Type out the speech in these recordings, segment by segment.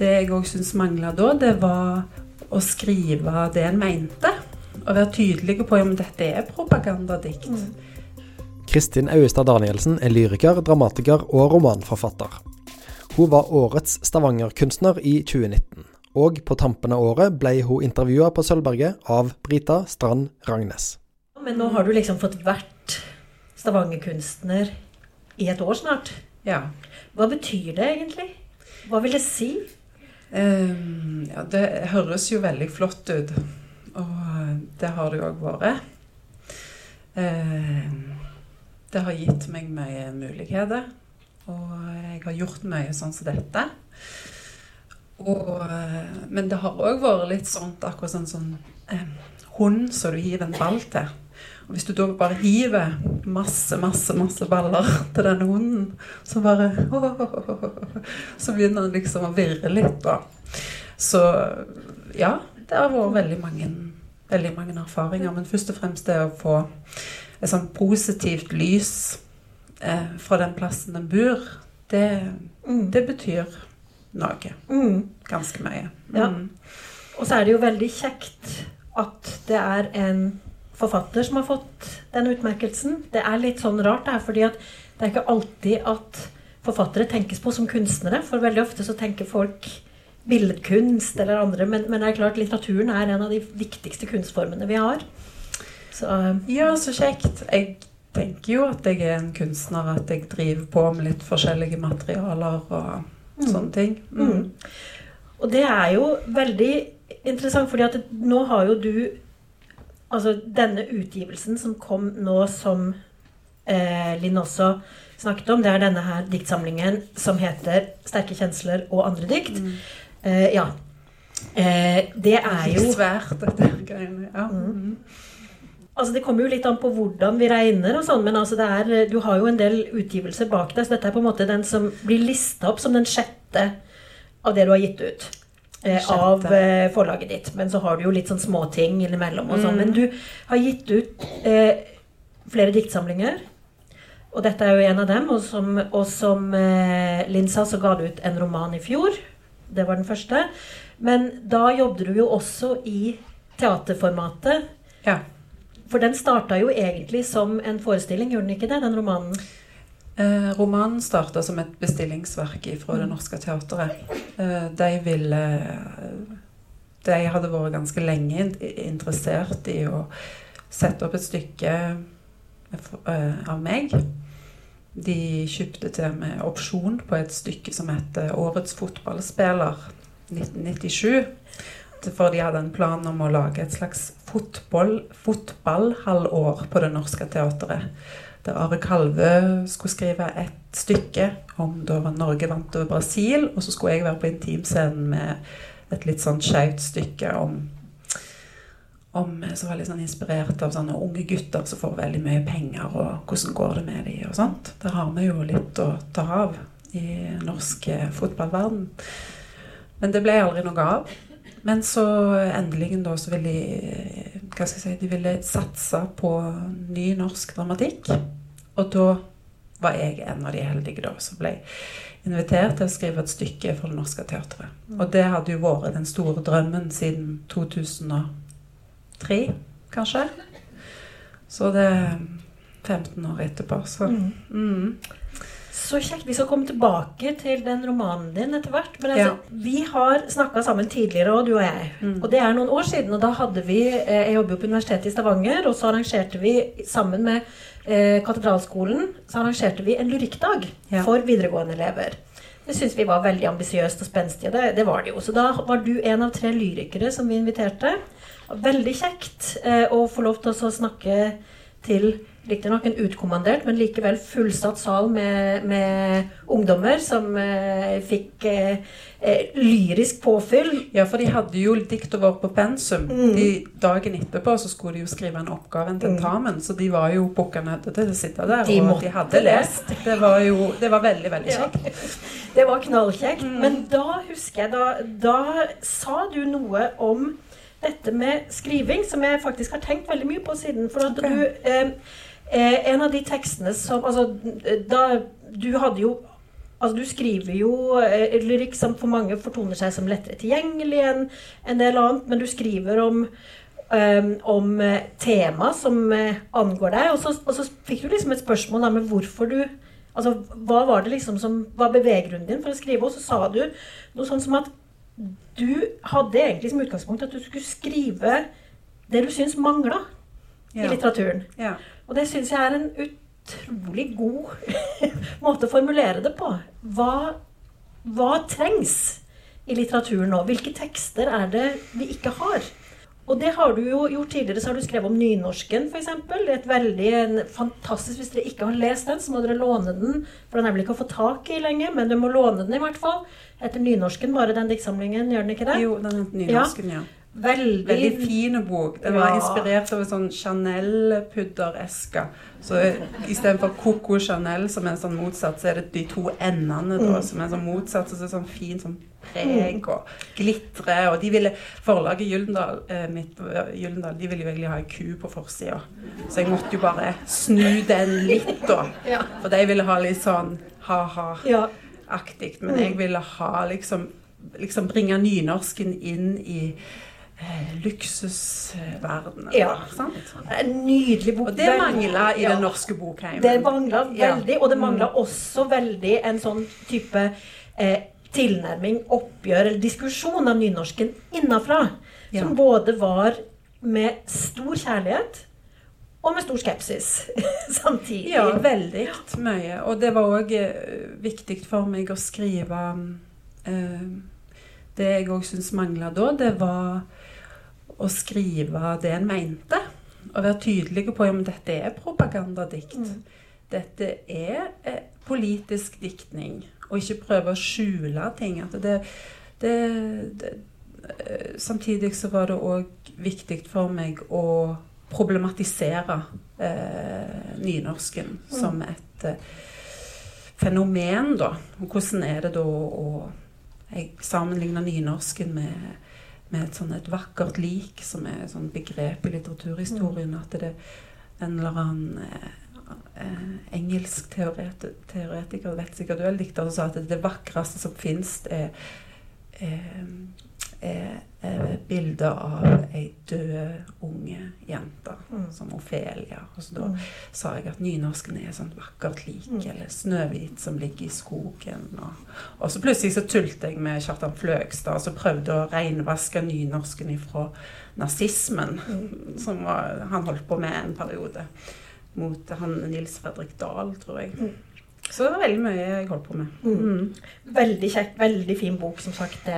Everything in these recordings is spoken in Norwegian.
det jeg òg syns mangla da, det var å skrive det en mente. Og være tydelig på om dette er propagandadikt. Kristin Auestad Danielsen er lyriker, dramatiker og romanforfatter. Hun var årets Stavanger-kunstner i 2019, og på tampen av året ble hun intervjua på Sølvberget av Brita Strand Ragnes. Men nå har du liksom fått vært Stavanger-kunstner i et år snart. Ja. Hva betyr det egentlig? Hva vil det si? Ehm, ja, det høres jo veldig flott ut. Og det har det jo òg vært. Ehm, det har gitt meg mye muligheter. Og jeg har gjort mye sånn som dette. Og, eh, men det har òg vært litt sånn akkurat sånn sånn eh, hund som du hiver en ball til. Hvis du da bare hiver masse, masse, masse baller til denne hunden, så bare Så begynner den liksom å virre litt, da. Så ja, det har vært veldig mange, veldig mange erfaringer. Men først og fremst det å få et sånn positivt lys eh, fra den plassen den bor, det, det betyr noe. Mm. Ganske mye. Ja. Mm. Og så er det jo veldig kjekt at det er en forfatter som har fått den utmerkelsen. Det er litt sånn rart, det er fordi at det er ikke alltid at forfattere tenkes på som kunstnere. For veldig ofte så tenker folk billedkunst eller andre. Men, men det er klart litteraturen er en av de viktigste kunstformene vi har. Så Ja, så kjekt. Jeg tenker jo at jeg er en kunstner, at jeg driver på med litt forskjellige materialer og sånne ting. Mm. Mm. Og det er jo veldig interessant, fordi at nå har jo du Altså denne utgivelsen som kom nå som eh, Linn også snakket om, det er denne her diktsamlingen som heter 'Sterke kjensler og andre dikt'. Eh, ja. Eh, det er jo Litt svært, dette greiene. Ja. Mm. Altså Det kommer jo litt an på hvordan vi regner, og sånn, men altså det er, du har jo en del utgivelser bak deg. Så dette er på en måte den som blir lista opp som den sjette av det du har gitt ut. Eh, av eh, forlaget ditt. Men så har du jo litt sånn småting innimellom. og sånn. Mm. Men du har gitt ut eh, flere diktsamlinger. Og dette er jo en av dem. Og som, og som eh, Linn sa, så ga du ut en roman i fjor. Det var den første. Men da jobbet du jo også i teaterformatet. ja. For den starta jo egentlig som en forestilling, gjorde den ikke det? Den romanen? Eh, romanen starta som et bestillingsverk fra Det Norske Teatret. Eh, de ville De hadde vært ganske lenge interessert i å sette opp et stykke eh, av meg. De kjøpte til med opsjon på et stykke som heter 'Årets fotballspiller' 1997. For de hadde en plan om å lage et slags fotball, fotballhalvår på Det Norske Teatret der Are Kalve skulle skrive et stykke om da Norge vant over Brasil, og så skulle jeg være på intimscenen med et litt sånn skeivt stykke om om, som var litt sånn inspirert av sånne unge gutter som får veldig mye penger, og hvordan går det med dem og sånt. Der har vi jo litt å ta av i norsk eh, fotballverden. Men det ble aldri noe av. Men så endelig da så ville de hva skal jeg si, de ville satse på ny norsk dramatikk. Og da var jeg en av de heldige da som ble invitert til å skrive et stykke for Det Norske Teatret. Og det hadde jo vært den store drømmen siden 2003, kanskje. Så det er 15 år etterpå, så mm. Så kjekt. Vi skal komme tilbake til den romanen din etter hvert. Men altså, vi har snakka sammen tidligere, og du og jeg. Mm. Og det er noen år siden. Og da hadde vi eh, Jeg jobber jo på Universitetet i Stavanger, og så arrangerte vi sammen med eh, Katedralskolen så arrangerte vi en lyrikkdag Ja. for videregående elever. Det syns vi var veldig ambisiøst og spenstig, og det, det var det jo. Så da var du en av tre lyrikere som vi inviterte. Veldig kjekt eh, å få lov til å snakke til Riktignok en utkommandert, men likevel fullsatt sal med, med ungdommer som eh, fikk eh, eh, lyrisk påfyll. Ja, for de hadde jo diktet vårt på pensum. Mm. De, dagen etterpå så skulle de jo skrive en oppgave, en tentamen, så de var jo bukka nødt til å sitte der. De og de hadde lest. Det var jo det var veldig, veldig Ja. kjekt. Det var knallkjekt. Men da husker jeg da, da sa du noe om dette med skriving, som jeg faktisk har tenkt veldig mye på siden. For at du eh, eh, En av de tekstene som Altså, da Du hadde jo Altså, du skriver jo eh, lyrikk som for mange fortoner seg som lettere tilgjengelig enn en del annet, men du skriver om, um, om eh, tema som angår deg. Og så, og så fikk du liksom et spørsmål da, med hvorfor du Altså, hva var det liksom som var beveggrunnen din for å skrive? Og så sa du noe sånn som at du hadde egentlig som utgangspunkt at du skulle skrive det du syns mangla Ja. i litteraturen. Ja. Og det syns jeg er en utrolig god måte å formulere det på. Hva, hva trengs i litteraturen nå? Hvilke tekster er det vi ikke har? Og det har du jo gjort tidligere. Så har du skrevet om nynorsken, f.eks. Et veldig en fantastisk Hvis dere ikke har lest den, så må dere låne den. For den er vel ikke å få tak i lenger, men du må låne den i hvert fall. Etter Nynorsken bare den diktsamlingen, gjør den ikke det? Jo, den heter Nynorsken, ja. Veldig, Veldig fin bok. Den var Ja. inspirert av en sånn Chanel-puddereske. Så istedenfor Coco Chanel, som er en sånn motsatt, så er det de to endene da, Mm. som er sånn motsatt. Så det er sånn fin sånn preg og glitre. Og de ville, forlaget Gyldendal, eh, mitt, Gyldendal de ville jo egentlig ha ei ku på forsida. Så jeg måtte jo bare snu den litt, da. For de ville ha litt sånn ha-ha-aktig. men jeg ville ha liksom, liksom bringe nynorsken inn i eh, luksusverdenen. Ja. Sant? En nydelig bok. Og det mangla i Ja. den norske bokheimen. Det mangla veldig, og det mangla også veldig en sånn type eh, tilnærming, oppgjør eller diskusjon av nynorsken innafra. Ja. Som både var med stor kjærlighet og med stor skepsis samtidig. Ja, veldig mye. Og det var òg eh, viktig for meg å skrive eh, Det jeg òg syns mangla da, det var å skrive det en mente. Og være tydelige på om dette er propagandadikt. Mm. Dette er eh, politisk diktning. Og ikke prøve å skjule ting. Det, det, det eh, Samtidig så var det òg viktig for meg å problematisere eh, nynorsken som et eh, fenomen, da. Hvordan er det da å Jeg sammenligner nynorsken med, med et sånn et vakkert lik, som er et sånn begrep i litteraturhistorien. At det er en eller annen eh, eh, engelsk teoret teoretiker, vet sikkert du er dikter, som sa at det vakreste som fins, er, er, er, bilder bildet av ei død unge jente, Mm. som Ofelia. Og så da Mm. sa jeg at nynorsken er et sånt vakkert lik, Mm. eller Snøhvit som ligger i skogen. Og, og så plutselig så tulte jeg med Kjartan Fløgstad, så prøvde å renvaske nynorsken ifra nazismen, Mm. som var, han holdt på med en periode. Mot han Nils Fredrik Dahl, tror jeg. Mm. Så det var veldig mye jeg holdt på med. Mm. Mm. Veldig kjekk, veldig fin bok, som sagt.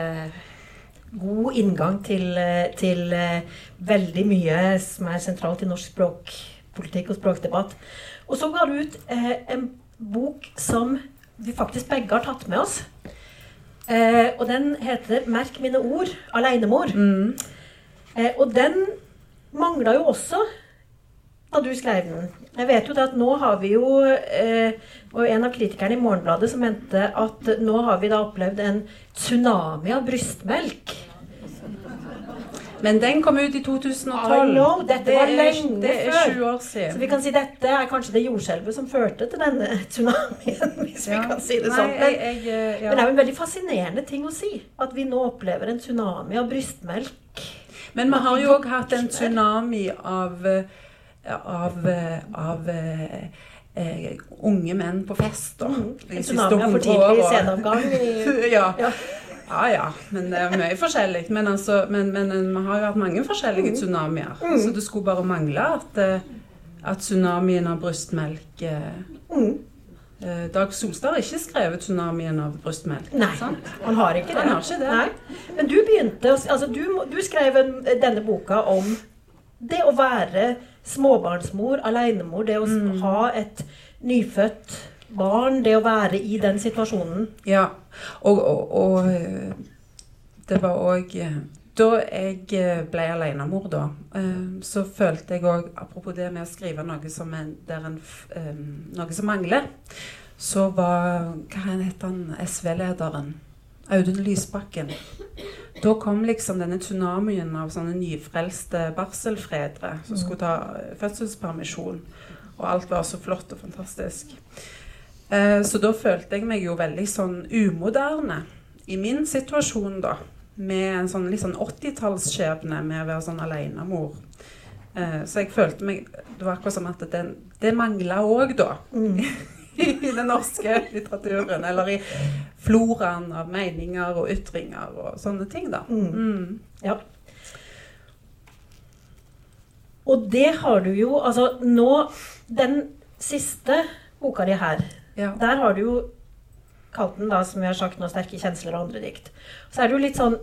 God inngang til, eh, til eh, veldig mye som er sentralt i norsk språkpolitikk og språkdebatt. Og så ga du ut eh, en bok som vi faktisk begge har tatt med oss. Eh, og den heter 'Merk mine ord aleinemor'. Mm. Eh, og den mangla jo også da du skrev den. Jeg vet jo det at nå har vi jo eh, Og en av kritikerne i Morgenbladet som mente at nå har vi da opplevd en tsunami av brystmelk. Men den kom ut i I 2012. know, dette var lenge Det er før. År siden. Så vi kan si dette er kanskje det jordskjelvet som førte til denne tsunamien, hvis vi kan si det Nei, sånn. Men, jeg, jeg, eh, ja. men det er jo en veldig fascinerende ting å si. At vi nå opplever en tsunami av brystmelk. Men vi har jo òg hatt en tsunami av, eh, av, eh, av eh, eh, unge menn på fest. Da, Mm. Tsunami for tidlig åra. ja. Ja. ja ja, men det er mye forskjellig. Men, altså, men, men vi har jo hatt mange forskjellige tsunamier. Mm. Så det skulle bare mangle at, eh, at tsunamien av brystmelk eh, Mm. eh, Dag Solstad har ikke skrevet 'tsunamien av brystmelk'. Nei, sant? han har ikke det. Har ikke det. Men du begynte altså du, du skrev denne boka om det å være småbarnsmor, alenemor, det å Mm. ha et nyfødt barn, det å være i den situasjonen. Ja, og, og, og eh, det var òg Da jeg eh, ble alenemor, da, eh, så følte jeg òg Apropos det med å skrive noe som, en, en, eh, noe som mangler, så var Hva heter han SV-lederen? Audun Lysbakken. Da kom liksom denne tsunamien av sånne nyfrelste barselfredere som skulle ta eh, fødselspermisjon. Og alt var så flott og fantastisk. Eh, så da følte jeg meg jo veldig sånn umoderne i min situasjon, da. Med en sånn litt sånn 80-tallsskjebne med å være sånn alenemor. Eh, så jeg følte meg Det var akkurat som at det, det mangla òg, da. Mm. I den norske litteraturen. Eller i floraen av meninger og ytringer og sånne ting, da. Mm. Mm. Ja. Og det har du jo Altså nå Den siste boka di her, Ja. der har du jo kalt den da, som vi har sagt nå, 'Sterke kjensler og andre dikt'. Så er det jo litt sånn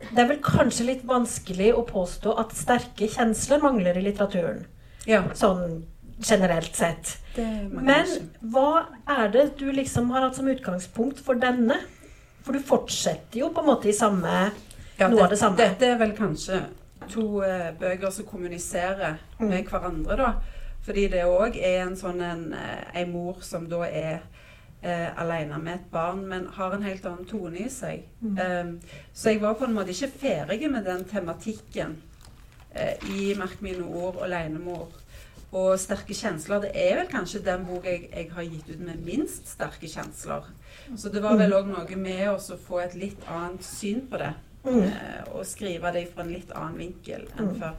Det er vel kanskje litt vanskelig å påstå at sterke kjensler mangler i litteraturen. ja. Sånn generelt sett. Men hva er det du liksom har hatt som utgangspunkt for denne? For du fortsetter jo på en måte i samme Ja, noe av det samme. Dette er vel kanskje to eh, bøker som kommuniserer Mm. med hverandre, da. Fordi det òg er en sånn en, eh, en mor som da er eh, alene med et barn, men har en helt annen tone i seg. Mm. Um, så jeg var på en måte ikke ferdig med den tematikken eh, i 'Merk mine ord' og 'Alenemor'. Og 'Sterke kjensler' det er vel kanskje den boka jeg, jeg har gitt ut med minst sterke kjensler. Så det var vel òg noe med å få et litt annet syn på det. Mm. Eh, og skrive det fra en litt annen vinkel enn Mm. før.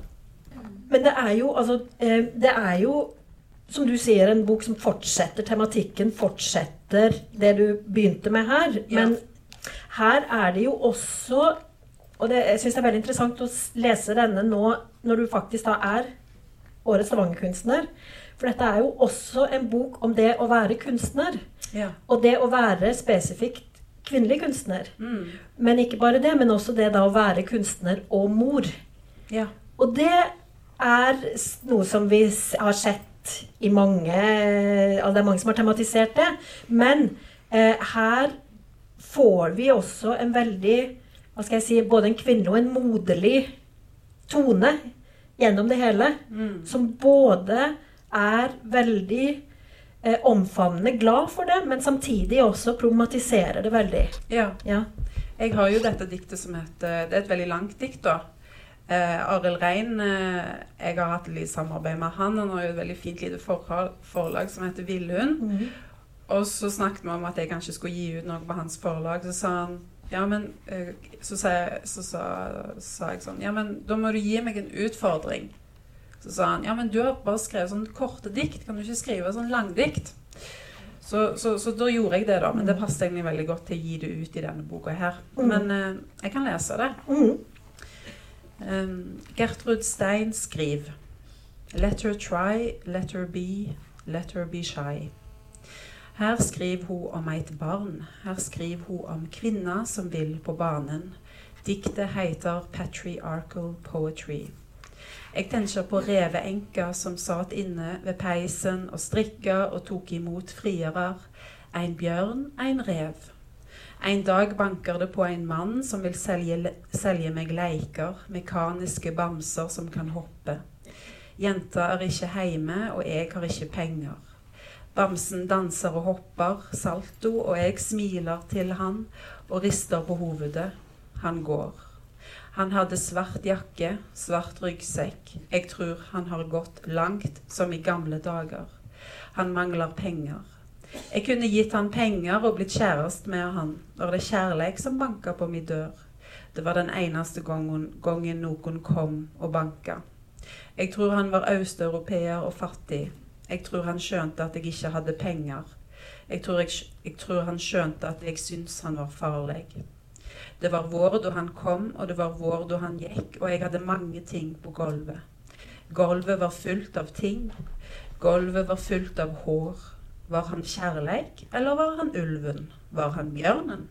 Men det er jo altså eh, Det er jo, som du sier, en bok som fortsetter tematikken, fortsetter det du begynte med her. Ja. Men her er det jo også Og det, jeg syns det er veldig interessant å lese denne nå når du faktisk da er årets Stavanger-kunstner. For dette er jo også en bok om det å være kunstner. Ja. Og det å være spesifikt kvinnelig kunstner. Mm. Men ikke bare det, men også det da å være kunstner og mor. ja. Og det er noe som vi har sett i mange altså Det er mange som har tematisert det. Men eh, her får vi også en veldig hva skal jeg si, Både en kvinnelig og en moderlig tone gjennom det hele. Mm. Som både er veldig eh, omfavnende glad for det, men samtidig også problematiserer det veldig. ja. Ja. Jeg har jo dette diktet som heter Det er et veldig langt dikt, da. Eh, Arild Rein eh, Jeg har hatt litt samarbeid med han. Han har jo et veldig fint lite forlag, som heter Villhund. Mm. Og så snakket vi om at jeg kanskje skulle gi ut noe på hans forlag. Så sa han ja, men eh, Så, sa jeg, så sa, sa jeg sånn Ja, men da må du gi meg en utfordring. Så sa han ja, men du har bare skrevet sånn korte dikt. Kan du ikke skrive sånn langdikt? Så, så, så da gjorde jeg det, da. Men det passet egentlig veldig godt til å gi det ut i denne boka her. Mm. Men eh, jeg kan lese det. Um, Gertrud Stein skriver Let her try, let her be, let her be shy. Her skriver hun om et barn. Her skriver hun om kvinna som vil på banen. Diktet heter Patriarchal Poetry. Jeg tenker på reveenka som satt inne ved peisen og strikka og tok imot frierer. En bjørn, en rev. En dag banker det på en mann som vil selge, selge meg leiker, mekaniske bamser som kan hoppe. Jenta er ikke hjemme, og jeg har ikke penger. Bamsen danser og hopper, salto, og jeg smiler til han og rister på hovedet. Han går. Han hadde svart jakke, svart ryggsekk. Jeg tror han har gått langt, som i gamle dager. Han mangler penger. Jeg kunne gitt han penger og blitt kjæreste med han, når det er kjærleik som banker på min dør. Det var den eneste gangen, gangen noen kom og banka. Jeg tror han var østeuropeer og fattig. Jeg tror han skjønte at jeg ikke hadde penger. Jeg tror, jeg, jeg tror han skjønte at jeg syntes han var farlig. Det var vår da han kom, og det var vår da han gikk, og jeg hadde mange ting på gulvet. Gulvet var fullt av ting. Gulvet var fullt av hår. Var han kjærleik, eller var han ulven? Var han bjørnen?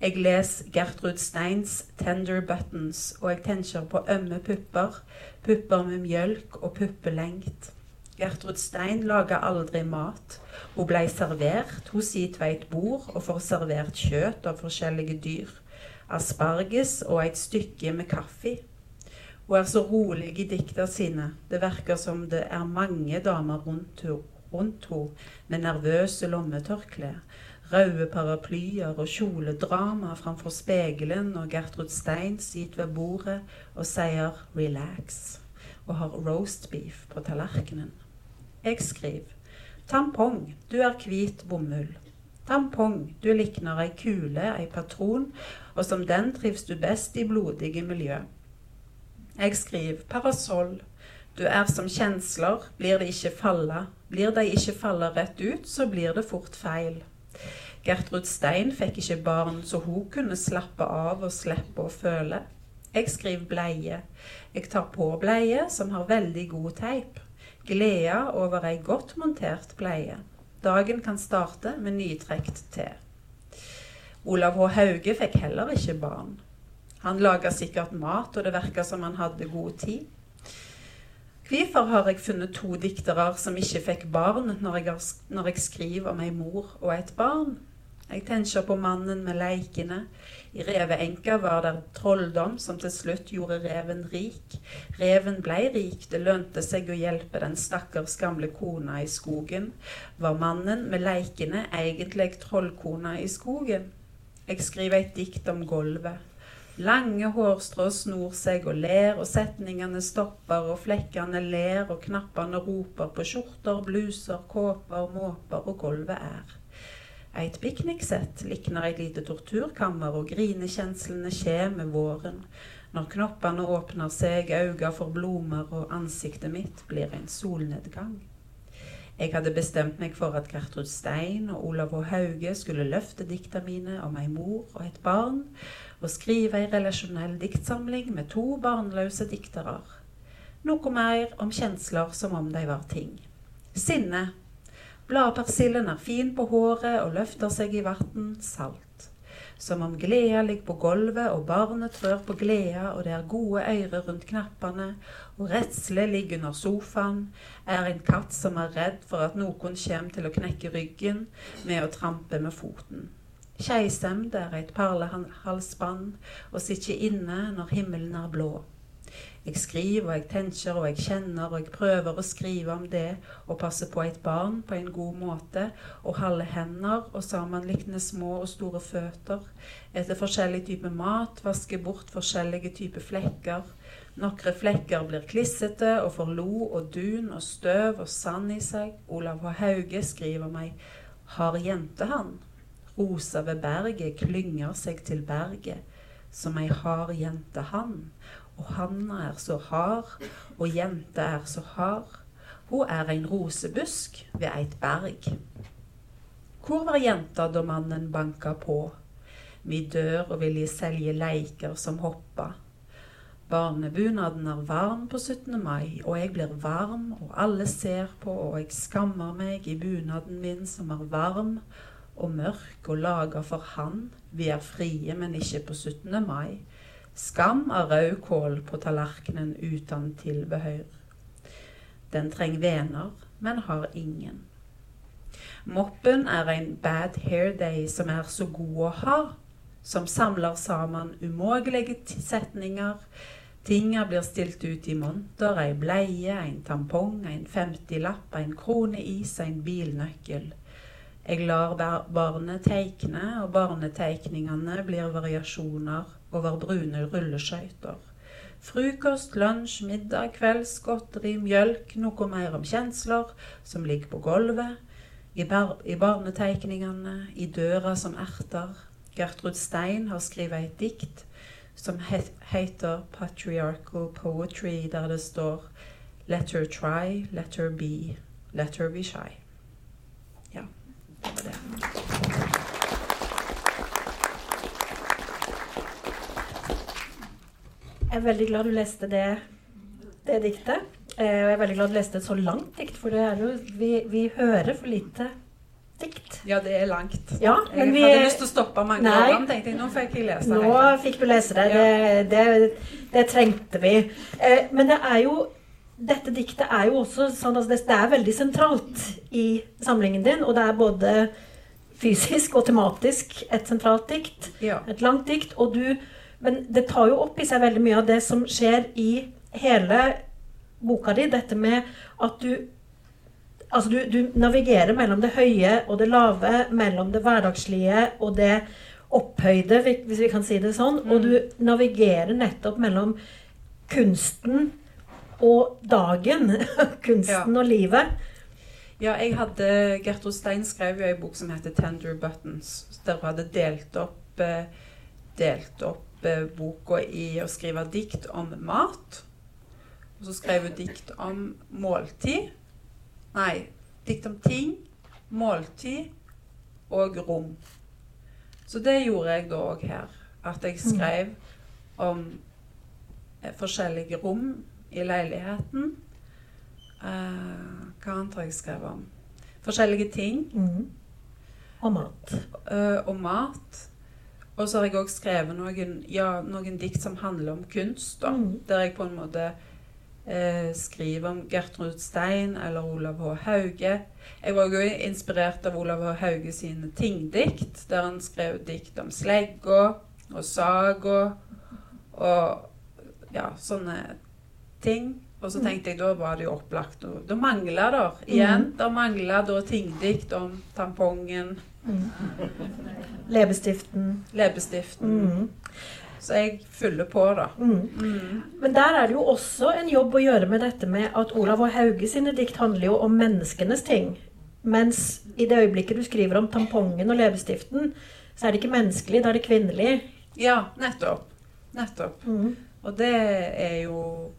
Jeg leser Gertrud Steins 'Tender Buttons', og jeg tenker på ømme pupper, pupper med mjølk og puppelengt. Gertrud Stein laga aldri mat. Hun blei servert hos sitt ved et bord og får servert kjøtt av forskjellige dyr. Asparges og et stykke med kaffe. Hun er så rolig i dikta sine. Det virker som det er mange damer rundt henne med nervøse lommetørklær. røde paraplyer og kjoledrama framfor spegelen når Gertrud Stein sitter ved bordet og sier 'relax' og har roast beef på tallerkenen. Jeg skriver Tampong, du er hvit bomull. Tampong, du likner ei kule, ei patron, og som den trives du best i blodige miljø. Jeg skriver parasoll, du er som kjensler, blir de ikke falla. Blir de ikke falla rett ut, så blir det fort feil. Gertrud Stein fikk ikke barn, så hun kunne slappe av og slippe å føle. Jeg skriver bleie. Jeg tar på bleie, som har veldig god teip. Gleda over ei godt montert bleie. Dagen kan starte med nytrekt te. Olav H. Hauge fikk heller ikke barn. Han laga sikkert mat, og det virka som han hadde god tid. Hvorfor har jeg funnet to diktere som ikke fikk barn når jeg, når jeg skriver om ei mor og et barn? Jeg tenker på mannen med leikene. I Reveenka var det trolldom som til slutt gjorde reven rik. Reven blei rik, det lønte seg å hjelpe den stakkars gamle kona i skogen. Var mannen med leikene egentlig trollkona i skogen? Jeg skriver et dikt om gulvet. Lange hårstrå snor seg og ler, og setningene stopper, og flekkene ler, og knappene roper på skjorter, bluser, kåper, måper, og gulvet er. Eit pikniksett likner eit lite torturkammer, og grinekjenslene kjem med våren. Når knoppene åpner seg, auga for blomer, og ansiktet mitt blir en solnedgang. Jeg hadde bestemt meg for at Gertrud Stein og Olav H. Hauge skulle løfte dikta mine om ei mor og et barn, og skrive ei relasjonell diktsamling med to barnløse diktere. Noe mer om kjensler som om de var ting. Sinne. Bladpersillen er fin på håret og løfter seg i vann, salt. Som om gleda ligger på gulvet og barnet trør på gleda, og det er gode øyre rundt knappene, og redsle ligger under sofaen, er en katt som er redd for at noen kommer til å knekke ryggen med å trampe med foten. Keisemd er et perlehalsbånd og sitter inne når himmelen er blå. Jeg skriver og jeg tenker og jeg kjenner og jeg prøver å skrive om det og passe på et barn på en god måte og halve hender og sammenlikne små og store føtter etter forskjellig type mat, vaske bort forskjellige typer flekker. Noen flekker blir klissete og får lo og dun og støv og sand i seg. Olav H. Hauge skriver meg 'Har jente han'? Rosa ved berget klynger seg til berget som ei hard jente han og Hanna er så hard, og jenta er så hard. Hun er en rosebusk ved eit berg. Hvor var jenta da mannen banka på? Vi dør og vil gi selge leiker som hoppa. Barnebunaden er varm på 17. mai, og jeg blir varm, og alle ser på, og jeg skammer meg i bunaden min som er varm og mørk og laga for han. Vi er frie, men ikke på 17. mai. Skam av rødkål på tallerkenen uten tilbehør. Den trenger vener, men har ingen. Moppen er en bad hair day som er så god å ha, som samler sammen umågelige setninger. Tinga blir stilt ut i monter, ei bleie, en tampong, en femtilapp, en krone is, en bilnøkkel. Jeg lar barnet tegne, og barnetegningene blir variasjoner over brune rulleskøyter. Frokost, lunsj, middag, kvelds, godteri, mjølk, noe mer om kjensler som ligger på gulvet, i, bar i barnetegningene, i døra som erter. Gertrud Stein har skrevet et dikt som heter 'Patriarchal Poetry', der det står 'Let her try, let her be, let her be shy'. Ja, det var det. Jeg er veldig glad du leste det, det diktet. Eh, og jeg er veldig glad du leste et så langt dikt, for det er jo, vi, vi hører for lite dikt. Ja, det er langt. Ja, jeg vi, hadde lyst til å stoppe mange ganger, tenkte jeg. Nå fikk jeg lese det. Nå fikk du lese det. Ja. Det, det, det, trengte vi. Eh, men det er jo dette diktet er jo også sånn, altså det, er veldig sentralt i samlingen din. Og det er både fysisk og tematisk et sentralt dikt. Ja. Et langt dikt. Og du men det tar jo opp i seg veldig mye av det som skjer i hele boka di. Dette med at du Altså, du, du navigerer mellom det høye og det lave, mellom det hverdagslige og det opphøyde, hvis vi kan si det sånn. Mm. Og du navigerer nettopp mellom kunsten og dagen. kunsten ja. og livet. Ja, jeg hadde Gertrud Stein skrev jo ei bok som heter 'Tender Buttons'. Der hun hadde delt opp, eh, delt opp boka i å skrive dikt om mat. Og så skrev hun dikt om måltid. Nei, dikt om ting, måltid og rom. Så det gjorde jeg da òg her. At jeg skrev om eh, forskjellige rom i leiligheten. Uh, hva annet har jeg skrevet om? Forskjellige ting. Mm. Og mat. Uh, og mat. Og så har jeg òg skrevet noen, ja, noen dikt som handler om kunst. da, Mm. Der jeg på en måte eh, skriver om Gertrud Stein eller Olav H. Hauge. Jeg var òg inspirert av Olav H. Hauge sine tingdikt, der han skrev dikt om slegga og saga og ja, sånne ting. Og så tenkte jeg da var det jo opplagt. Da mangla det igjen. Da mangla da tingdikt om tampongen, Leppestiften. leppestiften. Mm. Så jeg fyller på, da. Mm. Mm. Men der er det jo også en jobb å gjøre med dette med at Olav og Hauge sine dikt handler jo om menneskenes ting. Mens i det øyeblikket du skriver om tampongen og leppestiften, så er det ikke menneskelig, da er det kvinnelig. Ja, nettopp. Nettopp. Mm. Og det er jo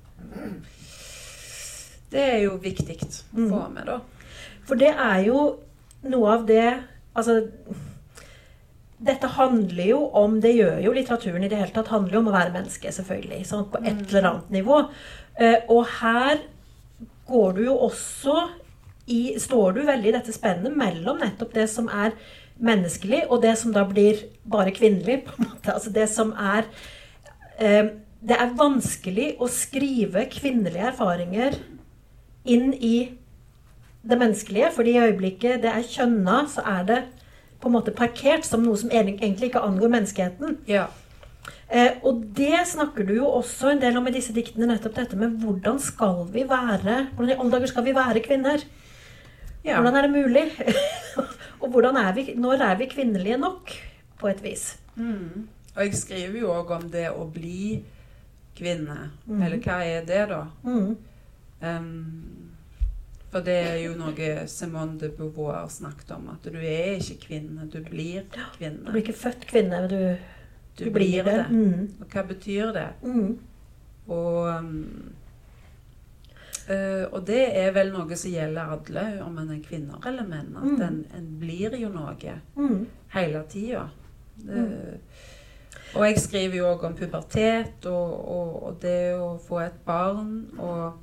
Det er jo viktig å få med, da. For det er jo noe av det Altså dette handler jo om Det gjør jo litteraturen i det hele tatt. handler jo om å være menneske, selvfølgelig. Sånn, på et eller annet nivå. Eh, og her går du jo også i Står du veldig i dette spennet mellom nettopp det som er menneskelig, og det som da blir bare kvinnelig. på en måte. Altså det som er eh, Det er vanskelig å skrive kvinnelige erfaringer inn i det menneskelige. fordi i øyeblikket det er kjønna, så er det på en måte parkert som noe som egentlig ikke angår menneskeheten. Ja. Eh, og det snakker du jo også en del om i disse diktene, nettopp dette med hvordan skal vi være Hvordan i alle dager skal vi være kvinner? ja. Hvordan er det mulig? og hvordan er vi, når er vi kvinnelige nok, på et vis? Mm. Og jeg skriver jo òg om det å bli kvinne. Mm. Eller hva er det, da? Mm. Um, for det er jo noe Simone de Beauvoir snakket om. At du er ikke kvinne, du blir kvinne. Du blir ikke født kvinne, men du, Du, du blir det. Mm. Og hva betyr det? Mm. Og, um, eh, og det er vel noe som gjelder alle, om en er kvinner eller menn. At Mm. en, en blir jo noe Mm. hele tida. Og jeg skriver jo òg om pubertet og, og, og det å få et barn. Og,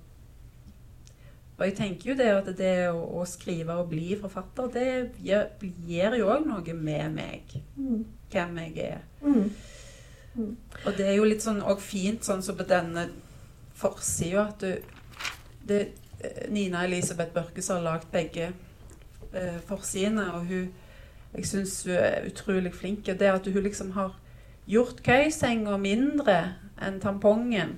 og jeg tenker jo det at det å, å skrive og bli forfatter, det gjør, gjør jo òg noe med meg. Mm. Hvem jeg er. Mm. Og det er jo litt sånn og fint sånn som på denne forsida at du det, eh, Nina Elisabeth Børkes har lagd begge eh, forsidene, og hun Jeg syns hun er utrolig flink. og Det at hun liksom har gjort køysenga mindre enn tampongen.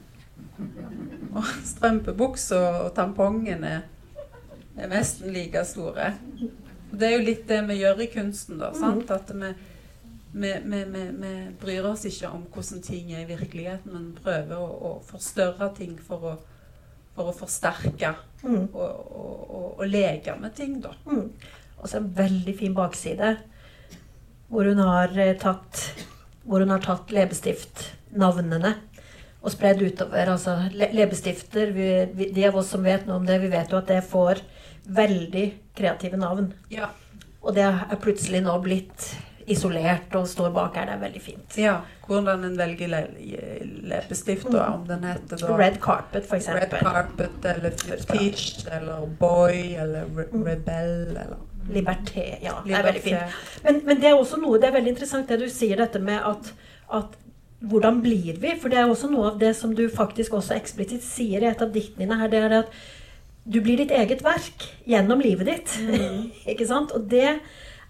Og strømpebuksa og tampongene er, nesten like store. Og det er jo litt det vi gjør i kunsten, da. sant? At vi vi, vi, vi, vi bryr oss ikke om hvordan ting er i virkeligheten, men prøver å, å forstørre ting for å, for å forsterke Mm. og, og, og, og leke med ting, da. Mm. Og så en veldig fin bakside hvor hun har eh, tatt hvor hun har tatt leppestiftnavnene og spredd utover. Altså le leppestifter vi, vi, De av oss som vet noe om det, vi vet jo at det får veldig kreative navn. Ja. Og det er plutselig nå blitt isolert og står bak her. Det er veldig fint. ja. Hvordan en velger le leppestift, da, om den heter da Red Carpet, for Red. Carpet eller Teach eller Boy eller Re Rebell eller Liberté. Ja, det er veldig fint. Men, men det er også noe, det er veldig interessant det du sier, dette med at, at hvordan blir vi? For det er også noe av det som du faktisk også eksplisitt sier i et av diktene dine her, det er at du blir ditt eget verk gjennom livet ditt. Ikke sant? Og det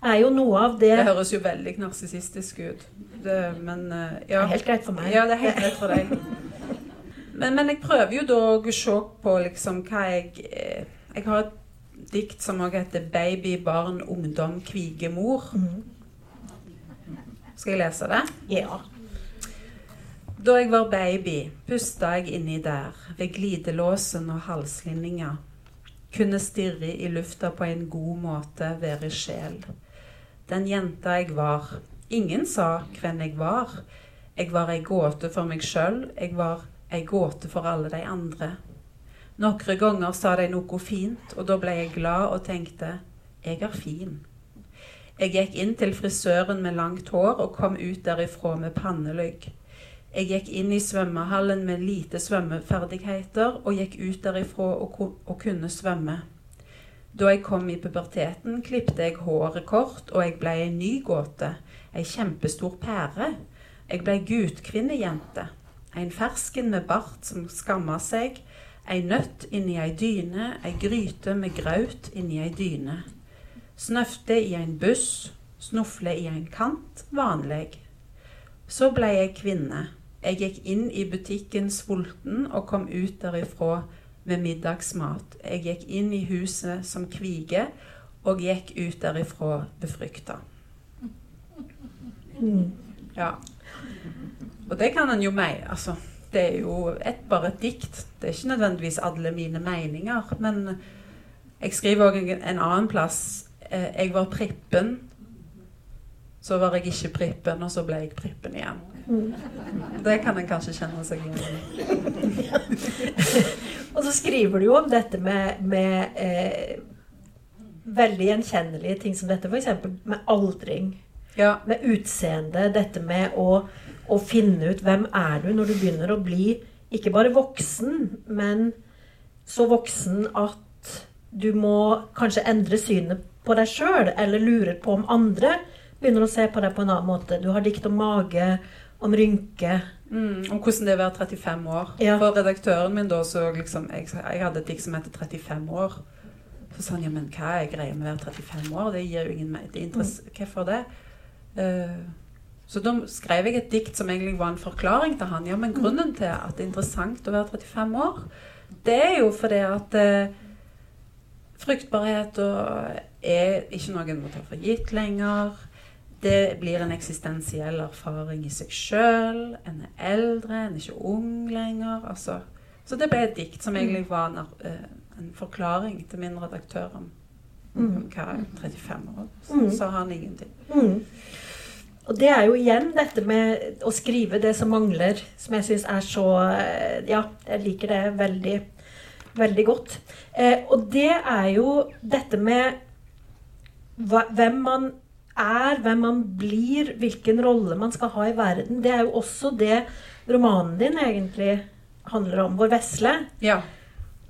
er jo noe av det Det høres jo veldig narsissistisk ut. Det, men ja. Det er helt greit for meg. Ja, det er helt greit for deg. Men, men jeg prøver jo da å se på liksom hva jeg eh, Jeg har et dikt som også heter 'Baby, barn, ungdom, kvige mor'. Mm. Skal jeg lese det? Ja. Da jeg var baby, pusta jeg inni der, ved glidelåsen og halslinninga. kunne stirre i lufta på en god måte, være sjel. Den jenta jeg var. Ingen sa hvem jeg var. Jeg var ei gåte for meg sjøl, jeg var ei gåte for alle de andre. Noen ganger sa de noe fint, og da ble jeg glad og tenkte jeg er fin. Jeg gikk inn til frisøren med langt hår og kom ut derifra med pannelugg. Jeg gikk inn i svømmehallen med lite svømmeferdigheter og gikk ut derifra og, kunne svømme. Da jeg kom i puberteten, klipte jeg håret kort, og jeg ble ei ny gåte. Ei kjempestor pære. Jeg ble gutkvinnejente. En fersken med bart som skamma seg. Ei nøtt inni ei dyne. Ei gryte med graut inni ei dyne. Snøfte i en buss. Snufle i en kant. Vanlig. Så ble jeg kvinne. Jeg gikk inn i butikken sulten og kom ut derifra med middagsmat. Jeg gikk inn i huset som kvige og gikk ut derifra befrykta. Ja. Og det kan en jo meg. Altså, det er jo et, bare et dikt. Det er ikke nødvendigvis alle mine meninger. Men jeg skriver òg en annen plass eh, Jeg var prippen. Så var jeg ikke prippen, og så ble jeg prippen igjen. Det kan en kanskje kjenne seg igjen i. og så skriver du jo om dette med, med eh, veldig gjenkjennelige ting som dette, f.eks. med aldring. Ja. Med utseende. Dette med å, å, finne ut hvem er du når du begynner å bli ikke bare voksen, men så voksen at du må kanskje endre synet på deg sjøl, eller lurer på om andre begynner å se på deg på en annen måte. Du har dikt om mage, om rynke. Mm, om hvordan det er å være 35 år. Ja. For redaktøren min da så liksom Jeg, jeg hadde et dikt som heter 35 år. Så sa han ja, men hva er greia med å være 35 år? Det gir jo ingen det interesse. Mm. Hvorfor det? Uh, så da skrev jeg et dikt som egentlig var en forklaring til han. Ja, men grunnen til at det er interessant å være 35 år, det er jo fordi at uh, fruktbarhet er ikke noe en må ta for gitt lenger. Det blir en eksistensiell erfaring i seg sjøl. En er eldre, en er ikke ung lenger. Altså. Så det ble et dikt som egentlig var en, eh, en forklaring til min redaktør om, om mm. hva er 35 år. Så mm. sa han ingenting. Mm. Og det er jo igjen dette med å skrive det som mangler, som jeg syns er så eh, Ja, jeg liker det veldig, veldig godt. Eh, og det er jo dette med hva, hvem man er, hvem man blir, hvilken rolle man skal ha i verden. Det er jo også det romanen din egentlig handler om. Vår vesle. Ja.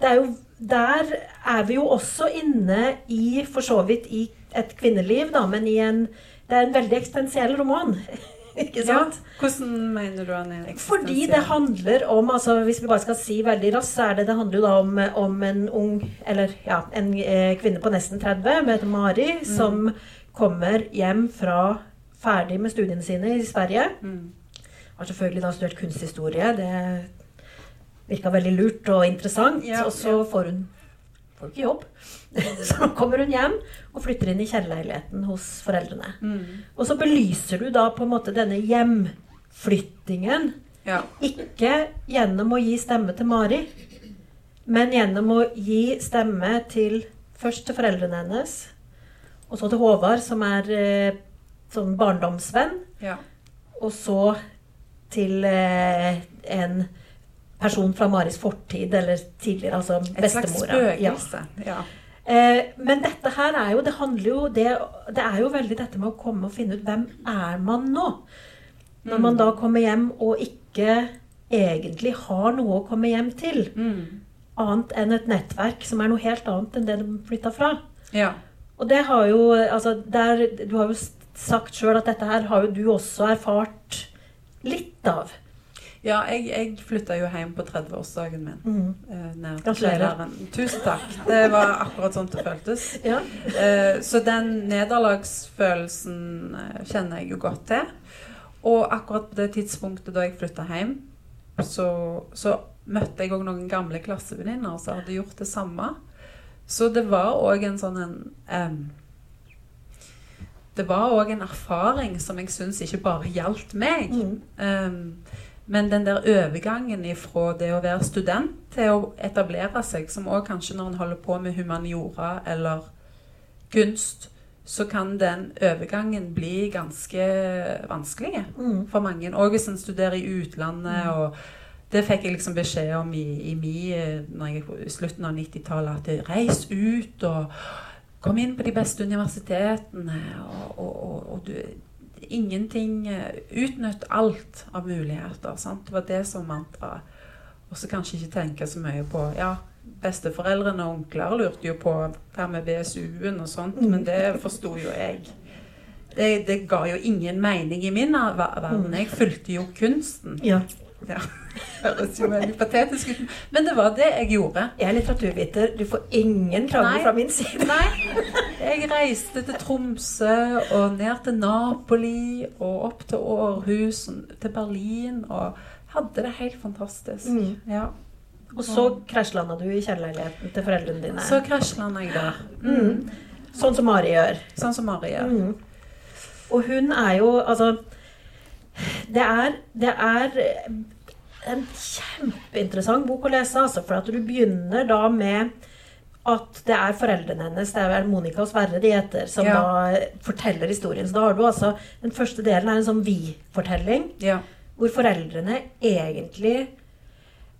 Det er jo, der er vi jo også inne i, for så vidt, i et kvinneliv, da, men i en Det er en veldig eksistensiell roman. Ikke sant? Ja, hvordan mener du han er eksistensiell? Fordi det handler om altså Hvis vi bare skal si veldig raskt, så er det det handler jo da om, om en ung Eller ja, en eh, kvinne på nesten 30, med Mari, mm. som kommer hjem fra ferdig med studiene sine i Sverige. Mm. Har selvfølgelig da studert kunsthistorie. Det virka veldig lurt og interessant. Ja, og så får hun får ikke jobb. så kommer hun hjem og flytter inn i kjellerleiligheten hos foreldrene. Mm. Og så belyser du da på en måte denne hjemflyttingen. Ja. Ikke gjennom å gi stemme til Mari, men gjennom å gi stemme til først til foreldrene hennes, og så til Håvard, som er eh, sånn barndomsvenn. Ja. Og så til eh, en person fra Maris fortid, eller tidligere, altså bestemora. Et slags spøkelse. Ja. ja. Eh, men dette her er jo Det handler jo det, det er jo veldig dette med å komme og finne ut hvem er man nå? Når mm. man da kommer hjem og ikke egentlig har noe å komme hjem til. Mm. Annet enn et nettverk som er noe helt annet enn det de flytta fra. Ja. Og det har jo altså der, Du har jo sagt sjøl at dette her har jo du også erfart litt av. Ja, jeg, jeg flytta jo hjem på 30-årsdagen min. Mm. Eh, Gratulerer. Tusen takk. Det var akkurat sånn det føltes. Ja. Eh, så den nederlagsfølelsen eh, kjenner jeg jo godt til. Og akkurat på det tidspunktet da jeg flytta hjem, så, så møtte jeg òg noen gamle klassevenninner som hadde gjort det samme. Så det var òg en sånn en um, Det var òg en erfaring som jeg syns ikke bare gjaldt meg. Mm. Um, Men den der overgangen fra det å være student til å etablere seg, som òg kanskje når en holder på med humaniora eller kunst, så kan den overgangen bli ganske vanskelig Mm. for mange. Og hvis en studerer i utlandet. og Det fikk jeg liksom beskjed om i, i mi, eh, jeg, slutten av 90-tallet. At jeg, reis ut og kom inn på de beste universitetene. Og, og, og, og du, ingenting eh, Utnytt alt av muligheter. Sant? Det var det som mantraet. Og så kanskje ikke tenke så mye på ja, Besteforeldrene og onkler lurte jo på hva med BSU-en og sånt, men det forsto jo jeg. Det, det ga jo ingen mening i min verden. Jeg fulgte jo kunsten. Ja. Ja. Høres jo veldig patetisk ut, men det var det jeg gjorde. Jeg er litteraturviter. Du får ingen klager fra min side. Nei. Jeg reiste til Tromsø og ned til Napoli og opp til Århus, til Berlin og hadde det helt fantastisk. Mm. Ja. Og så krasjlanda du i kjellerleiligheten til foreldrene dine. Så krasjlanda jeg der. Mm. Sånn som Mari gjør. Sånn som Mari gjør. Mm. Og hun er jo Altså Det er, det er en kjempeinteressant bok å lese, altså, for at du begynner da med at det er foreldrene hennes, det er vel Monica og Sverre de heter, som Ja. da forteller historien. Så da har du altså Den første delen er en sånn vi-fortelling, Ja. hvor foreldrene egentlig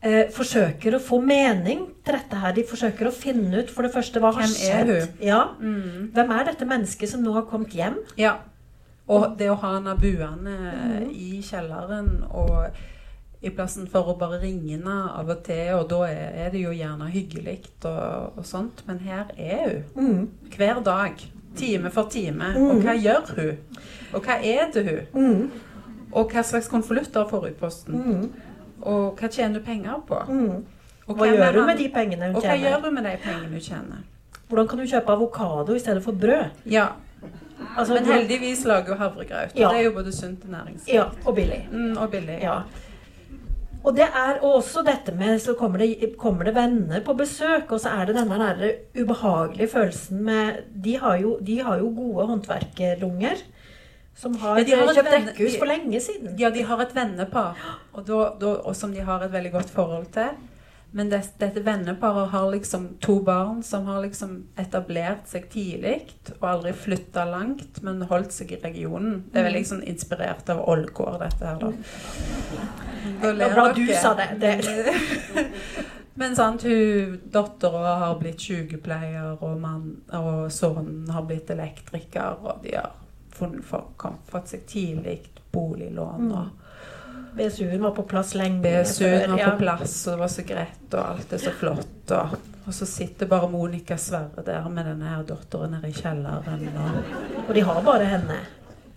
eh, forsøker å få mening til dette her. De forsøker å finne ut for det første hva har er skjedd. hun? Ja. Mm. Hvem er dette mennesket som nå har kommet hjem? ja. Og det å ha henne buende mm. i kjelleren og i plassen for å bare ringe henne av og til, og da er, det jo gjerne hyggelig og, og sånt, men her er hun. Mm. Hver dag. Time for time. Mm. Og hva gjør hun? Og hva er det hun? Mm. Og hva slags konvolutter får hun i posten? Mm. Og hva tjener hun penger på? Mm. Og Hva er gjør hun med de pengene hun Og hva gjør hun med de pengene hun tjener? Hvordan kan du kjøpe avokado i stedet for brød? Ja, Altså, Men heldigvis lager hun havregrøt. Ja. Og det er jo både sunt og næringsrikt. Ja, og billig. Mm, og billig. Ja. Og det er også dette med Så kommer det, kommer det venner på besøk, og så er det denne der ubehagelige følelsen med De har jo, de har jo gode håndverkerlunger. som har, Ja, de har kjøpt venne- rekkehus for lenge siden. Ja, de har et vennepar, og, da, da, og som de har et veldig godt forhold til. Men det, dette venneparet har liksom to barn som har liksom etablert seg tidlig og aldri flytta langt, men holdt seg i regionen. Det er veldig liksom inspirert av Ålgård, dette her, da. Da Det ler bra du sa det. det. Men sant, hun, dattera har blitt sykepleier, og, mann, og sønnen har blitt elektriker, og de har funnet, fått, fått seg tidlig boliglån. og BSU-en var på plass lenge BSU-en var ja. på plass, og det var så greit, og alt er så flott. Og, og så sitter bare Monica Sverre der med denne her datteren nede i kjelleren. Og, Og de har bare henne.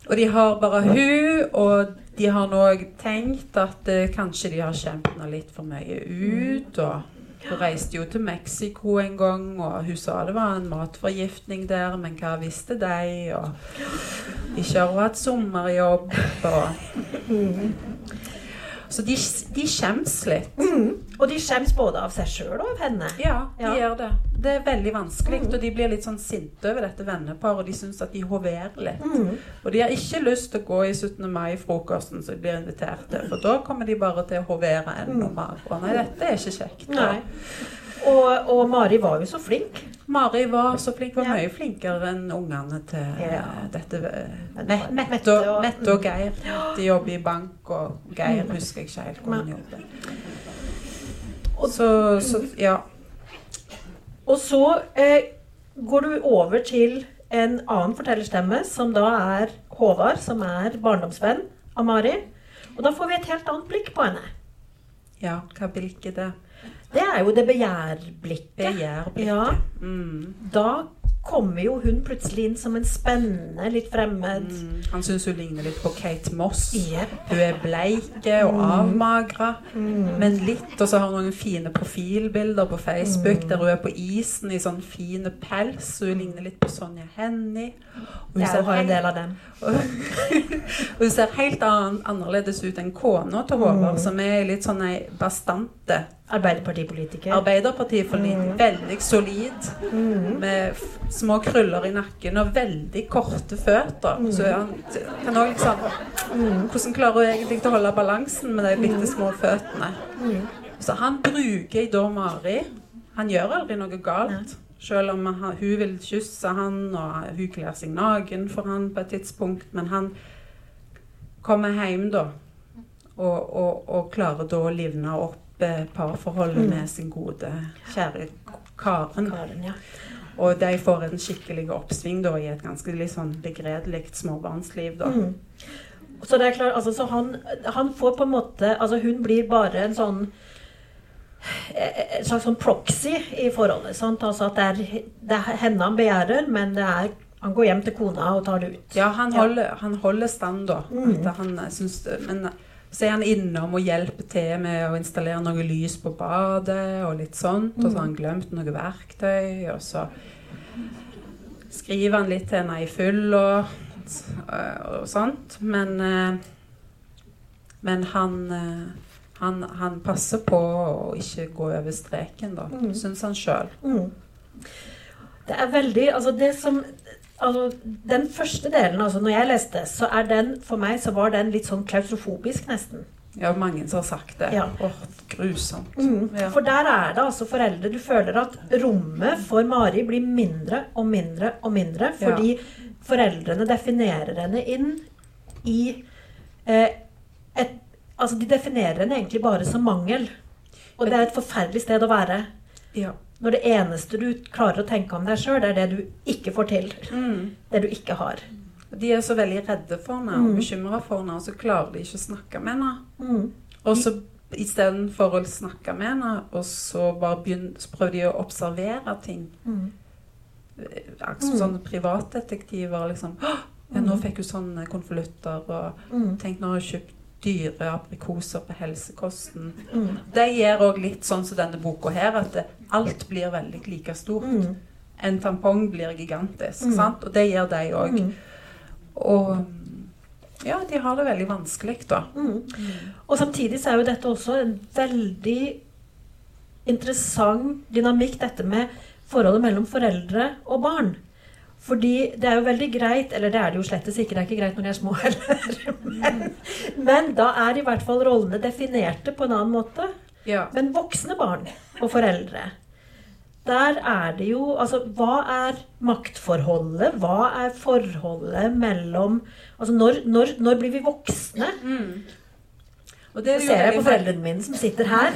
og de har bare hun, og de har nå tenkt at eh, kanskje de har skjemt henne litt for mye ut. og hun reiste jo til Mexico en gang, og hun sa det var en matforgiftning der, men hva visste de? Og ikke har hun hatt sommerjobb. Og, så de, de skjems litt. Og de skjems både av seg sjøl og av henne. Ja, de Ja. gjør det. Det er veldig vanskelig, Mm. og de blir litt sånn sinte over dette venneparet, og de syns at de hoverer litt. Mm. Og de har ikke lyst til å gå i 17. mai-frokosten som de blir invitert til, for da kommer de bare til å hovere enda Mm. mer. Og nei, dette er ikke kjekt. Og, og Mari var jo så flink. Mari var så flink, var mye flinkere enn ungene til dette eh, Mette og, Geir. De jobber i bank, og Geir Mm. husker jeg ikke helt hvor han jobber. Så, så ja. Og så eh, går du over til en annen fortellerstemme, som da er Håvard, som er barndomsvenn av Mari. Og da får vi et helt annet blikk på henne. Ja, hva blikket det? Det er jo det begjærblikket. Begjærblikket. Ja. Mm. Da kommer jo hun plutselig inn som en spennende, litt fremmed Mm. Han syns hun ligner litt på Kate Moss. Yep. Hun er bleike og avmagra, Mm. men litt. Og så har hun noen fine profilbilder på Facebook Mm. der hun er på isen i sånn fine pels. Hun ligner litt på Sonja Hennie. Hun Jeg ser har en del av dem. hun ser helt an, annerledes ut enn kona til Håvard, Mm. som er litt sånn ei bastante Arbeiderpartipolitiker. Arbeiderpartipolitiker. Mm. veldig solid, mm. med små krøller i nakken og veldig korte føtter. Mm. Så han kan òg liksom mm. Hvordan klarer hun egentlig å holde balansen med de bitte små føttene? Mm. Så han bruker da Mari. Han gjør aldri noe galt. Selv om han, hun vil kysse han, og hun kler seg naken for han på et tidspunkt. Men han kommer hjem da, og, og, og klarer da å livne opp parforholdet mm. med sin gode, kjære Karen. Karen ja. Og de får en skikkelig oppsving da, i et ganske sånn begredelig småbarnsliv. da. Mm. Så det er klart, altså, så han, han, får på en måte Altså hun blir bare en sånn en slags sånn proxy i forholdet. sant? Altså at det er, det er henne han begjærer, men det er han går hjem til kona og tar det ut. Ja, han holder, han holder stand, da. Mm. Han synes, men så er han innom og hjelper til med å installere noe lys på badet og litt sånt. Og så har han glemt noe verktøy, og så skriver han litt til henne i full og, og sånt. Men, eh, men han, eh, han, han passer på å ikke gå over streken, da. Mm. Syns han sjøl. Mm. Det er veldig Altså, det som altså, den første delen, altså når jeg leste, så er den for meg så var den litt sånn klaustrofobisk, nesten. Ja, mange som har sagt det. Ja. Åh, grusomt. Mm. Ja. For der er det altså foreldre Du føler at rommet for Mari blir mindre og mindre og mindre fordi ja. foreldrene definerer henne inn i eh, et Altså, de definerer henne egentlig bare som mangel. Og det er et forferdelig sted å være. Ja. Når det eneste du klarer å tenke om deg sjøl, er det du ikke får til. Mm. Det du ikke har. De er så veldig redde for henne og mm. bekymra for henne, og så klarer de ikke å snakke med henne. Mm. Og så istedenfor å snakke med henne, og så bare begynner, så prøver de å observere ting. Mm. Mm. sånne privatdetektiver. liksom, ja, 'Nå fikk hun sånne konvolutter.' Og mm. 'tenk, nå har hun kjøpt dyre aprikoser på helsekosten. Mm. Det gjør òg litt sånn som denne boka her, at det, alt blir veldig like stort. Mm. En tampong blir gigantisk, mm. sant? og det gjør de òg. Mm. Og ja, de har det veldig vanskelig, da. Mm. Og samtidig så er jo dette også en veldig interessant dynamikk, dette med forholdet mellom foreldre og barn. Fordi det er jo veldig greit Eller det er det jo slettes ikke. Det er ikke greit når de er små heller. Men, men, da er i hvert fall rollene definerte på en annen måte. Ja. Men voksne barn og foreldre der er det jo Altså, hva er maktforholdet? Hva er forholdet mellom Altså, når, når, når blir vi voksne? Mm. Og det ser jeg på foreldrene mine som sitter her.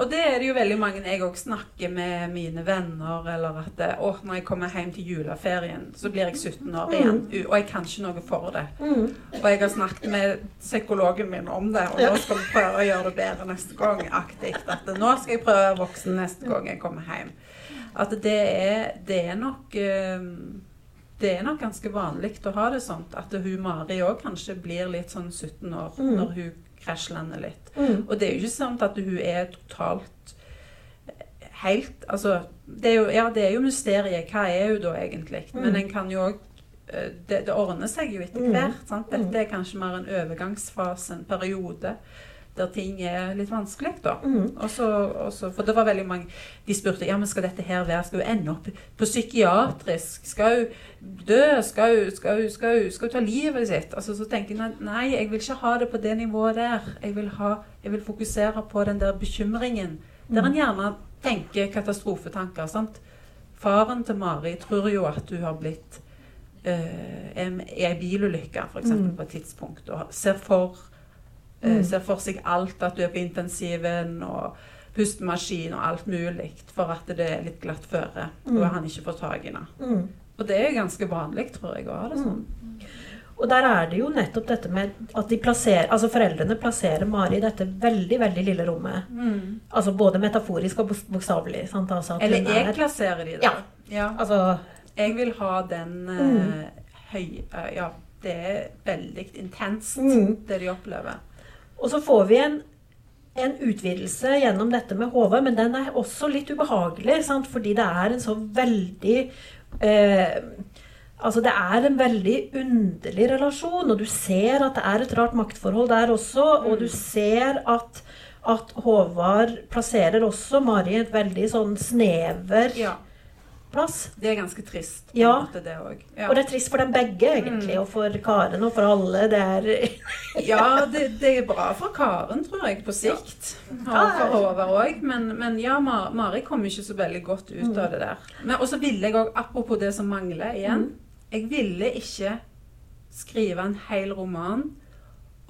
Og det er det jo veldig mange jeg òg snakker med mine venner, eller at å, når jeg kommer hjem til juleferien, så blir jeg 17 år igjen, mm. og jeg kan ikke noe for det. Mm. Og jeg har snakket med psykologen min om det, og nå skal vi prøve å gjøre det bedre neste gang. aktivt. At nå skal jeg prøve å være voksen neste gang jeg kommer hjem. At det er, det er nok ehm, det er nok ganske vanlig å ha det sånn at hun Mari òg kanskje blir litt sånn 17 år mm. når hun krasjlander litt. Mm. Og det er jo ikke sant at hun er totalt eh, helt Altså, det er jo, ja, det er jo mysteriet. Hva er hun da egentlig? Mm. Men en kan jo òg eh, det, det, ordner seg jo etter mm. hvert. Sant? Dette mm. er kanskje mer en overgangsfase, en periode der ting er litt vanskelig, da. Mm. Også, også, for det var veldig mange De spurte ja, men skal dette her være Skal hun ende opp på psykiatrisk? Skal hun dø? Skal hun, skal hun, skal hun, skal hun ta livet sitt? Altså, så tenker jeg nei, jeg vil ikke ha det på det nivået der. Jeg vil, ha, jeg vil fokusere på den der bekymringen. Der en gjerne tenker katastrofetanker. sant? Faren til Mari tror jo at hun har blitt uh, i ei bilulykke, f.eks. Mm. på et tidspunkt, og ser for Eh, mm. Ser for seg alt, at du er på intensiven og pustemaskin og alt mulig for at det er litt glatt føre. Mm. Og han ikke får tak i det. Mm. Og det er ganske vanlig, tror jeg, også det sånn. Mm. Og der er det jo nettopp dette med at de plasserer, altså foreldrene plasserer Mari i dette veldig veldig lille rommet. Mm. Altså både metaforisk og bokstavelig. Altså Eller jeg er, plasserer de det. Ja. ja. Altså, jeg vil ha den uh, høye uh, Ja, det er veldig intenst, mm. det de opplever. Og så får vi en, en utvidelse gjennom dette med Håvard, men den er også litt ubehagelig, sant? fordi det er en så veldig eh, Altså, det er en veldig underlig relasjon, og du ser at det er et rart maktforhold der også, og du ser at at Håvard plasserer også Mari i et veldig sånn snever Ja. Plass. Det er ganske trist. på Ja. måte, det. Ja. Og det er trist for dem begge, egentlig. Og for Karen og for alle. Det er Ja, det, det er bra for Karen, tror jeg, på sikt. Og for Håvard òg. Men, men ja, Mar Mari kom ikke så veldig godt ut av det der. Og så ville jeg òg, apropos det som mangler igjen Jeg ville ikke skrive en hel roman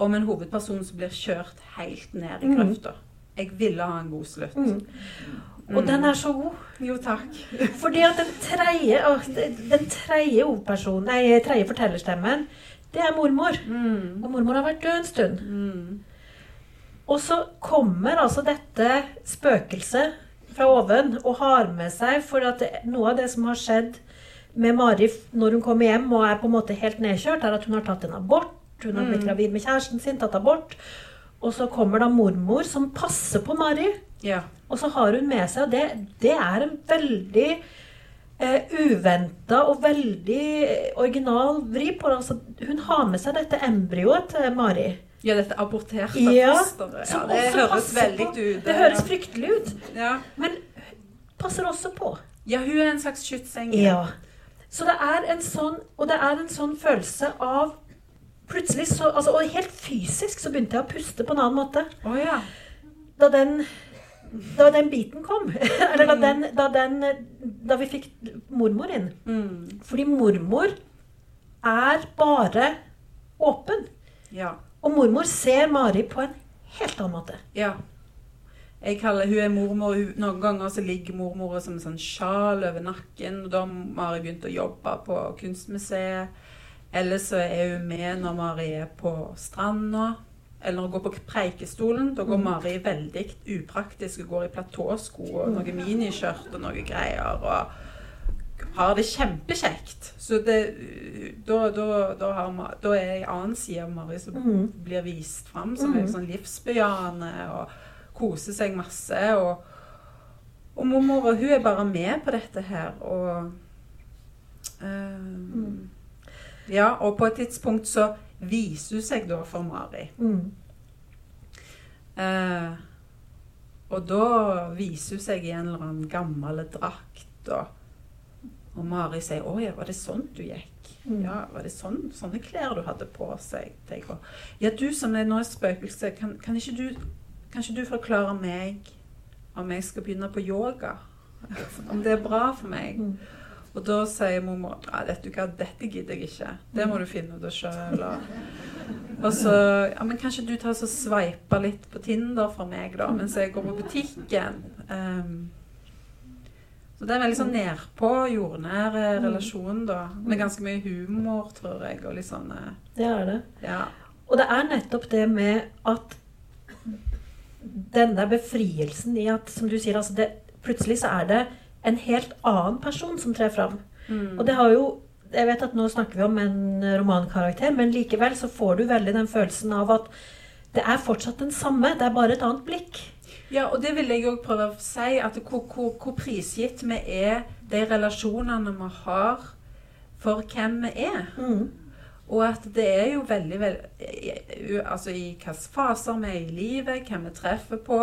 om en hovedperson som blir kjørt helt ned i Mm. grøfta. Jeg ville ha en god slutt. Mm. Og den er så god. Jo, takk. Fordi at den tredje Den tredje nei, tredje fortellerstemmen, det er mormor. Mm. Og mormor har vært død en stund. Mm. Og så kommer altså dette spøkelset fra oven og har med seg For at noe av det som har skjedd med Mari når hun kommer hjem og er på en måte helt nedkjørt, er at hun har tatt en abort. Hun har blitt Mm. gravid med kjæresten sin, tatt abort. Og så kommer da mormor som passer på Mari. Ja. Og så har hun med seg det, det er en veldig eh, uventa og veldig eh, original vri på det. Altså, hun har med seg dette embryoet til Mari. ja, dette aborterte Ja, fosteret. Ja, det høres veldig ut. Det høres fryktelig ut, ja. men passer også på. ja, hun er en slags skytsengel. Ja. Så det er en sånn Og det er en sånn følelse av Plutselig så altså, Og helt fysisk så begynte jeg å puste på en annen måte. Oh, ja. Da den da den biten kom. Eller da, den, da, den, da vi fikk mormor inn. Mm. Fordi mormor er bare åpen. Ja. Og mormor ser Mari på en helt annen måte. ja. Jeg kaller Hun er mormor. Hun, noen ganger så ligger mormor som en sånn sjal over nakken. og Da har Mari begynt å jobbe på Kunstmuseet. Eller så er hun med når Mari er på stranda. Eller hun går på Preikestolen. Da går Mari veldig upraktisk går i platåsko og noe miniskjørt og noe greier. og har det kjempekjekt. Så det, da, da, da, har, da er en annen side av Mari som Mhm. blir vist fram, som er sånn livsbejaende og koser seg masse. Og, og mormor hun er bare med på dette her. Og um, Ja, og på et tidspunkt så viser hun seg da for Mari. Mm. Eh, og da viser hun seg i en eller annen gammel drakt. Og, og Mari sier 'Å ja, var det sånn du gikk?' Mm. Ja, var det sånn, sånne klær du hadde på seg? jeg. Ja, du som er nå et spøkelse, kan, kan, ikke du, kan ikke du forklare meg om jeg skal begynne på yoga? Om det er bra for meg? Mm. Og da sier mormor at hva, dette gidder jeg ikke. Det må du finne ut av sjøl. Og, så Ja, men kanskje du tar og sveiper litt på Tinder for meg, da, mens jeg går på butikken. Um, så det er en veldig sånn nedpå, jordnær eh, relasjon, da. Med ganske mye humor, tror jeg, og litt sånn eh, Det er det. Ja. Og det er nettopp det med at den der befrielsen i at, som du sier, altså det, plutselig så er det en helt annen person som trer fram. Mm. Og det har jo Jeg vet at nå snakker vi om en romankarakter, men likevel så får du veldig den følelsen av at det er fortsatt den samme, det er bare et annet blikk. Ja, og det vil jeg òg prøve å si. At hvor, hvor, hvor prisgitt vi er de relasjonene vi har for hvem vi er. Mm. Og at det er jo veldig, veldig Altså i hvilke faser vi er i livet, hvem vi treffer på,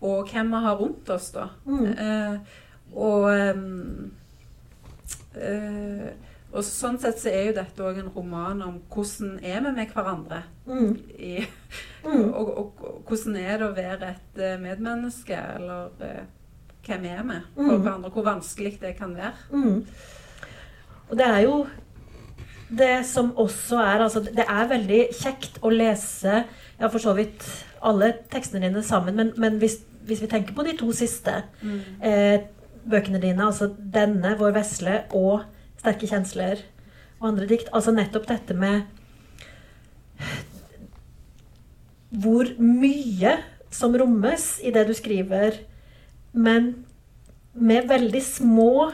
og hvem vi har rundt oss, da. Mm. Eh, og eh, og sånn sett så er jo dette òg en roman om hvordan er vi med hverandre. Mm. I, Mm. og, og, og hvordan er det å være et eh, medmenneske, eller uh, hvem er vi for Mm. hverandre? Hvor vanskelig det kan være. Mm. Og det er jo det som også er altså Det er veldig kjekt å lese ja, for så vidt alle tekstene dine sammen, men, men hvis, hvis vi tenker på de to siste eh, bøkene dine, altså denne, Vår vesle, og Sterke kjensler og andre dikt, altså nettopp dette med hvor mye som rommes i det du skriver, men med veldig små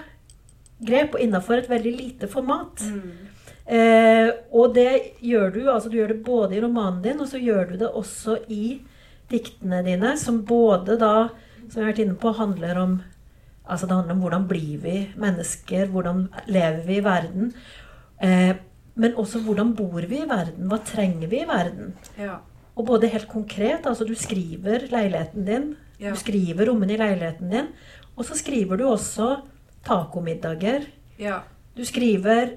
grep og innafor et veldig lite format. Eh, og det gjør du altså du gjør det både i romanen din, og så gjør du det også i diktene dine, som både da, som jeg har vært inne på, handler om Altså det handler om hvordan blir vi mennesker, hvordan lever vi i verden. Eh, men også hvordan bor vi i verden? Hva trenger vi i verden? Ja. Og både helt konkret, altså du skriver leiligheten din, Ja. du skriver rommene i leiligheten din, og så skriver du også tacomiddager. ja. Du skriver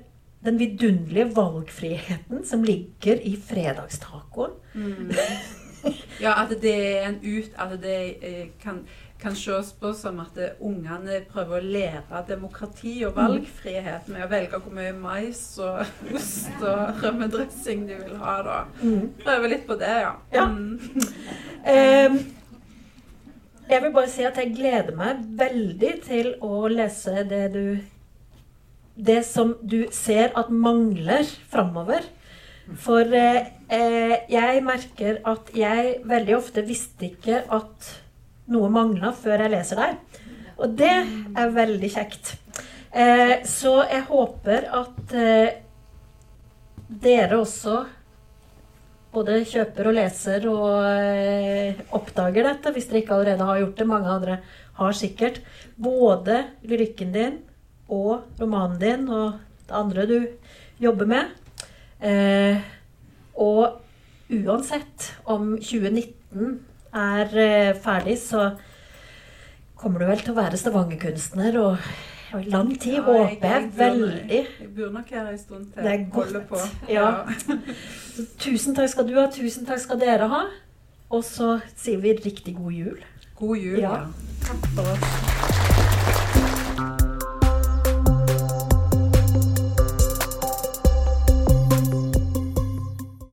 den vidunderlige valgfriheten som ligger i fredagstacoen. Mm. Ja, at det er en ut At det eh, kan, kan ses på som at eh, ungene prøver å lære demokrati og valgfrihet med å velge hvor mye mais og ost og rømmedressing de vil ha. da. Prøve litt på det, ja. Ja. Mm. Eh, jeg vil bare si at jeg gleder meg veldig til å lese det du Det som du ser at mangler framover. For eh, eh, jeg merker at jeg veldig ofte visste ikke at noe mangla før jeg leser der. Og det er veldig kjekt. Eh, så jeg håper at eh, dere også både kjøper og leser og eh, oppdager dette, hvis dere ikke allerede har gjort det. Mange andre har sikkert. Både lyrikken din og romanen din og det andre du jobber med. Eh, og uansett om 2019 er eh, ferdig, så kommer du vel til å være Stavanger-kunstner og i lang tid, Ja, håper jeg veldig. Jeg bor nok her en stund til. Det er godt. på. Ja. Så tusen takk skal du ha, tusen takk skal dere ha. Og så sier vi riktig god jul. God jul. Ja. ja. Takk for oss.